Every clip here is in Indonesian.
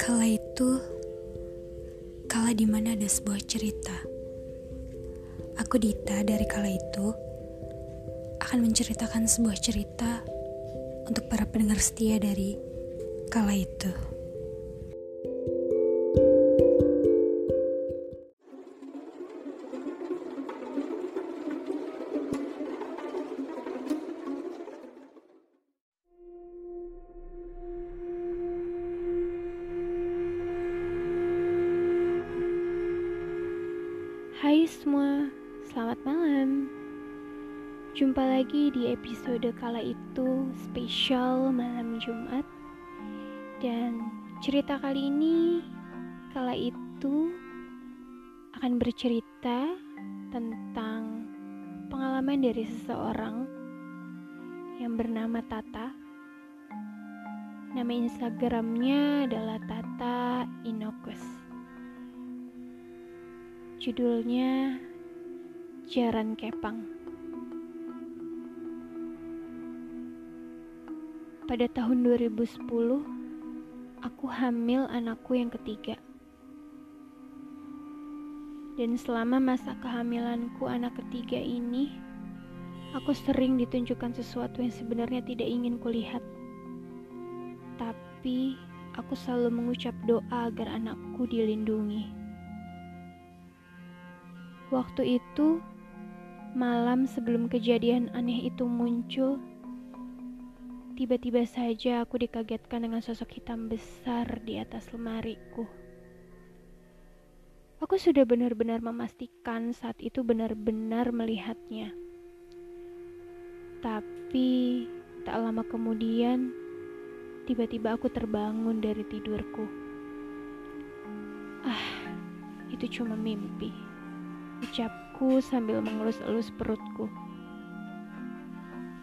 Kala itu, kala di mana ada sebuah cerita. Aku Dita dari kala itu akan menceritakan sebuah cerita untuk para pendengar setia dari kala itu. Lagi di episode kala itu spesial malam Jumat. Dan cerita kali ini kala itu akan bercerita tentang pengalaman dari seseorang yang bernama Tata. Nama Instagramnya adalah Tata Inokus. Judulnya Jaran Kepang. Pada tahun 2010, aku hamil anakku yang ketiga. Dan selama masa kehamilanku anak ketiga ini, aku sering ditunjukkan sesuatu yang sebenarnya tidak ingin kulihat. Tapi aku selalu mengucap doa agar anakku dilindungi. Waktu itu, malam sebelum kejadian aneh itu muncul, tiba-tiba saja aku dikagetkan dengan sosok hitam besar di atas lemariku. Aku sudah benar-benar memastikan saat itu benar-benar melihatnya. Tapi tak lama kemudian, tiba-tiba aku terbangun dari tidurku. Ah, itu cuma mimpi ucapku sambil mengelus-elus perutku.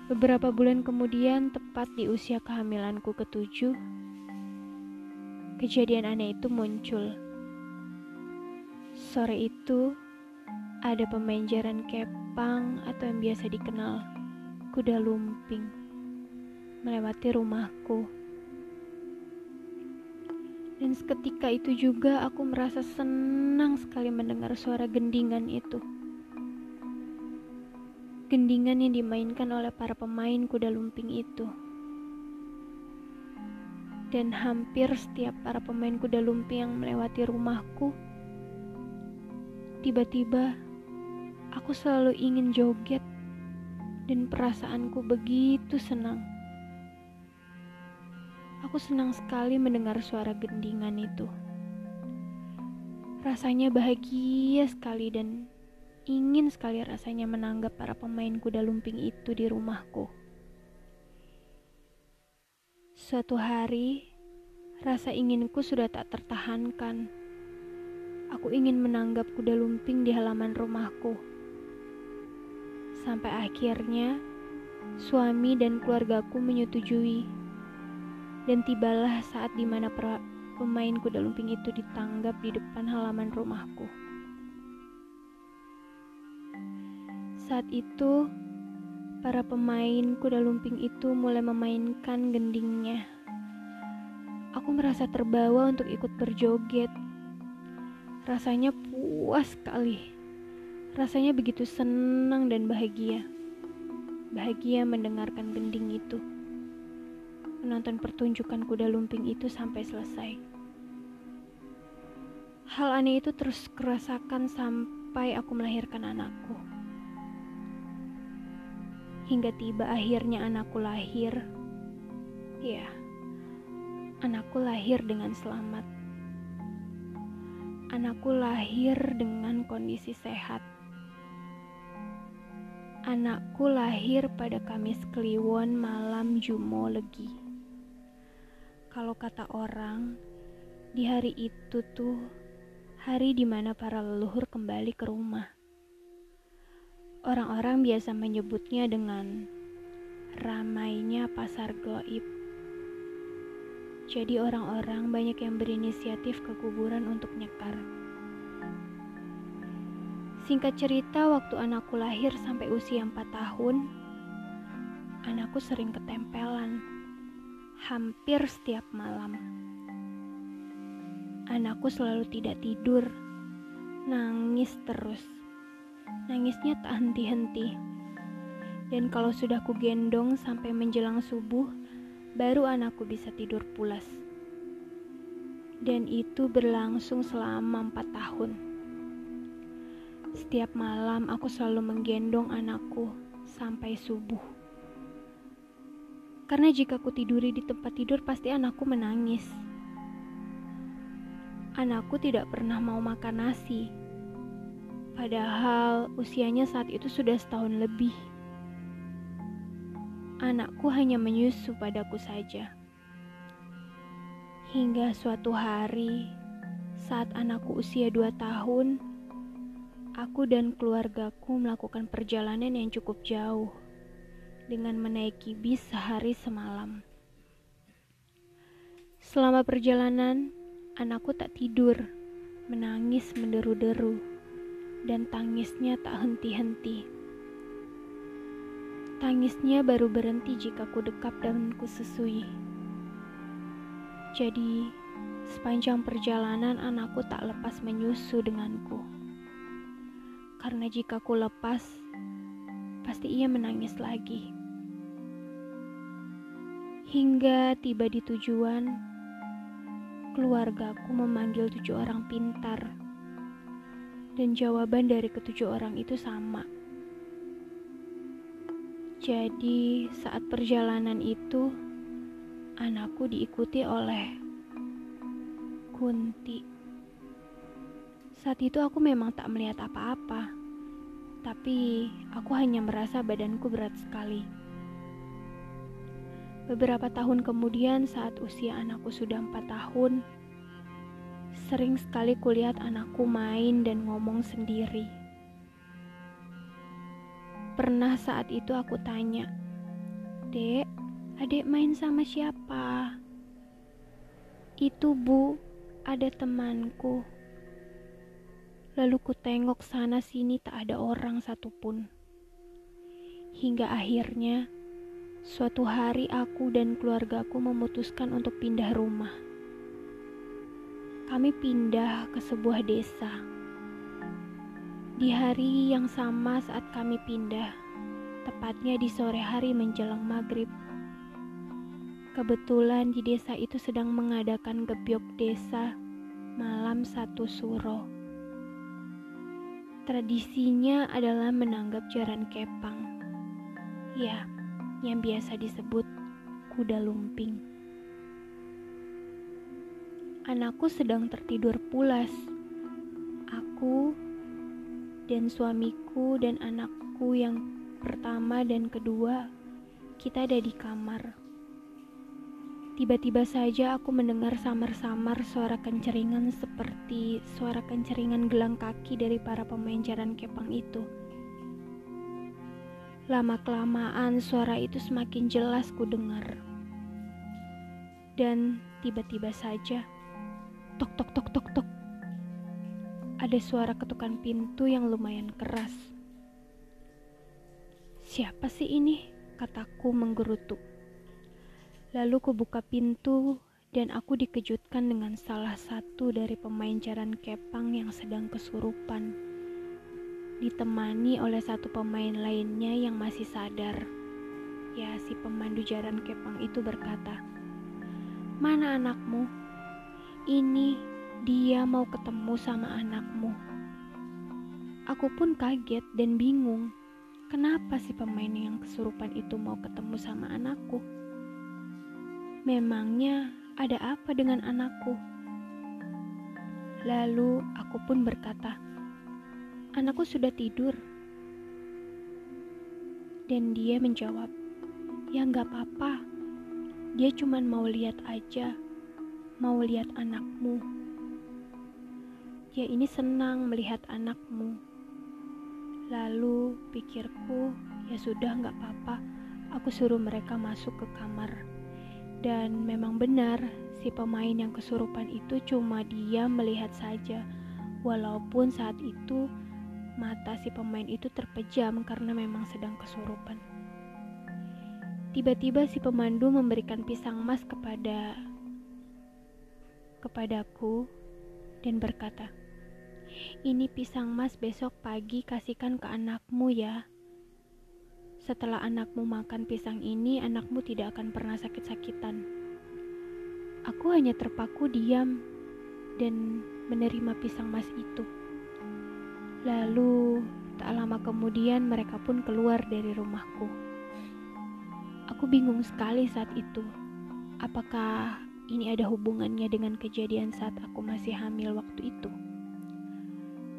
Beberapa bulan kemudian, tepat di usia kehamilanku ketujuh, kejadian aneh itu muncul. Sore itu, ada pemain jaran kepang atau yang biasa dikenal kuda lumping melewati rumahku. Dan seketika itu juga aku merasa senang sekali mendengar suara gendingan itu. Gendingan yang dimainkan oleh para pemain kuda lumping itu. Dan hampir setiap para pemain kuda lumping yang melewati rumahku, tiba-tiba aku selalu ingin joget dan perasaanku begitu senang. Aku senang sekali mendengar suara gendingan itu. Rasanya bahagia sekali dan ingin sekali rasanya menanggap para pemain kuda lumping itu di rumahku. Suatu hari, rasa inginku sudah tak tertahankan. Aku ingin menanggap kuda lumping di halaman rumahku. Sampai akhirnya, suami dan keluargaku menyetujui dan tibalah saat di mana pemain kuda lumping itu ditanggap di depan halaman rumahku. Saat itu, para pemain kuda lumping itu mulai memainkan gendingnya. Aku merasa terbawa untuk ikut berjoget. Rasanya puas sekali. Rasanya begitu senang dan bahagia. Bahagia mendengarkan gending itu menonton pertunjukan kuda lumping itu sampai selesai. Hal aneh itu terus kerasakan sampai aku melahirkan anakku. Hingga tiba akhirnya anakku lahir. Ya, anakku lahir dengan selamat. Anakku lahir dengan kondisi sehat. Anakku lahir pada Kamis Kliwon malam Jumo Legi. Kalau kata orang, di hari itu tuh hari di mana para leluhur kembali ke rumah. Orang-orang biasa menyebutnya dengan ramainya pasar goib. Jadi orang-orang banyak yang berinisiatif ke kuburan untuk nyekar. Singkat cerita, waktu anakku lahir sampai usia 4 tahun, anakku sering ketempelan hampir setiap malam. anakku selalu tidak tidur, nangis terus. Nangisnya tak henti-henti. Dan kalau sudah ku gendong sampai menjelang subuh, baru anakku bisa tidur pulas. Dan itu berlangsung selama empat tahun. Setiap malam aku selalu menggendong anakku sampai subuh. Karena jika ku tiduri di tempat tidur pasti anakku menangis. Anakku tidak pernah mau makan nasi. Padahal usianya saat itu sudah setahun lebih. Anakku hanya menyusu padaku saja. Hingga suatu hari, saat anakku usia dua tahun, aku dan keluargaku melakukan perjalanan yang cukup jauh dengan menaiki bis sehari semalam. Selama perjalanan, anakku tak tidur, menangis menderu-deru, dan tangisnya tak henti-henti. Tangisnya baru berhenti jika ku dekap dan ku susui. Jadi, sepanjang perjalanan anakku tak lepas menyusu denganku. Karena jika ku lepas, pasti ia menangis lagi. Hingga tiba di tujuan, keluargaku memanggil tujuh orang pintar. Dan jawaban dari ketujuh orang itu sama. Jadi, saat perjalanan itu, anakku diikuti oleh Kunti. Saat itu aku memang tak melihat apa-apa, tapi aku hanya merasa badanku berat sekali. Beberapa tahun kemudian saat usia anakku sudah empat tahun, sering sekali kulihat anakku main dan ngomong sendiri. Pernah saat itu aku tanya, Dek, Adik main sama siapa? Itu bu, ada temanku. Lalu ku tengok sana sini tak ada orang satupun. Hingga akhirnya, suatu hari aku dan keluargaku memutuskan untuk pindah rumah. Kami pindah ke sebuah desa. Di hari yang sama saat kami pindah, tepatnya di sore hari menjelang maghrib, Kebetulan di desa itu sedang mengadakan gebyok desa malam satu suro. Tradisinya adalah menanggap jaran kepang. Ya, yang biasa disebut kuda lumping. Anakku sedang tertidur pulas. Aku dan suamiku dan anakku yang pertama dan kedua, kita ada di kamar. Tiba-tiba saja aku mendengar samar-samar suara kenceringan seperti suara kenceringan gelang kaki dari para pemain jaran kepang itu. Lama-kelamaan suara itu semakin jelas ku dengar. Dan tiba-tiba saja, tok tok tok tok tok. Ada suara ketukan pintu yang lumayan keras. Siapa sih ini? Kataku menggerutu. Lalu kubuka pintu dan aku dikejutkan dengan salah satu dari pemain jaran kepang yang sedang kesurupan. Ditemani oleh satu pemain lainnya yang masih sadar. Ya, si pemandu jaran kepang itu berkata, "Mana anakmu? Ini dia mau ketemu sama anakmu." Aku pun kaget dan bingung. Kenapa si pemain yang kesurupan itu mau ketemu sama anakku? Memangnya ada apa dengan anakku? Lalu aku pun berkata, "Anakku sudah tidur." Dan dia menjawab, "Ya nggak apa-apa. Dia cuma mau lihat aja, mau lihat anakmu. Dia ini senang melihat anakmu." Lalu pikirku, ya sudah nggak apa-apa. Aku suruh mereka masuk ke kamar. Dan memang benar, si pemain yang kesurupan itu cuma dia melihat saja, walaupun saat itu mata si pemain itu terpejam karena memang sedang kesurupan. Tiba-tiba si pemandu memberikan pisang emas kepada kepadaku dan berkata, "Ini pisang mas besok pagi kasihkan ke anakmu ya." Setelah anakmu makan pisang ini, anakmu tidak akan pernah sakit-sakitan. Aku hanya terpaku diam dan menerima pisang mas itu. Lalu, tak lama kemudian mereka pun keluar dari rumahku. Aku bingung sekali saat itu. Apakah ini ada hubungannya dengan kejadian saat aku masih hamil waktu itu?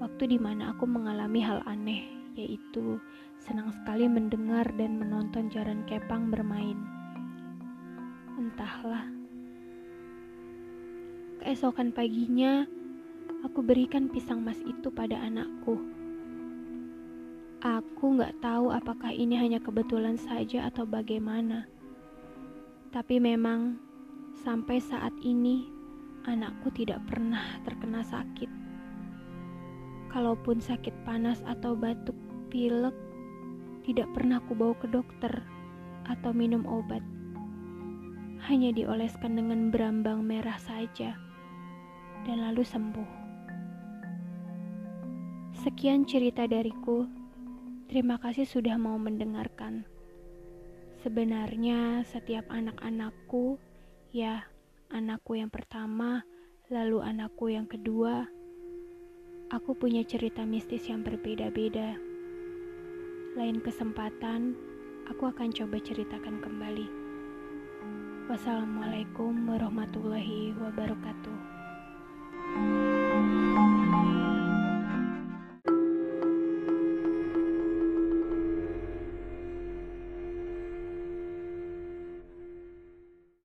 Waktu di mana aku mengalami hal aneh, yaitu senang sekali mendengar dan menonton Jaran Kepang bermain. Entahlah. Keesokan paginya, aku berikan pisang mas itu pada anakku. Aku nggak tahu apakah ini hanya kebetulan saja atau bagaimana. Tapi memang sampai saat ini anakku tidak pernah terkena sakit. Kalaupun sakit panas atau batuk pilek, tidak pernah ku bawa ke dokter atau minum obat. Hanya dioleskan dengan berambang merah saja dan lalu sembuh. Sekian cerita dariku. Terima kasih sudah mau mendengarkan. Sebenarnya setiap anak-anakku, ya anakku yang pertama, lalu anakku yang kedua, aku punya cerita mistis yang berbeda-beda. Lain kesempatan, aku akan coba ceritakan kembali. Wassalamualaikum warahmatullahi wabarakatuh.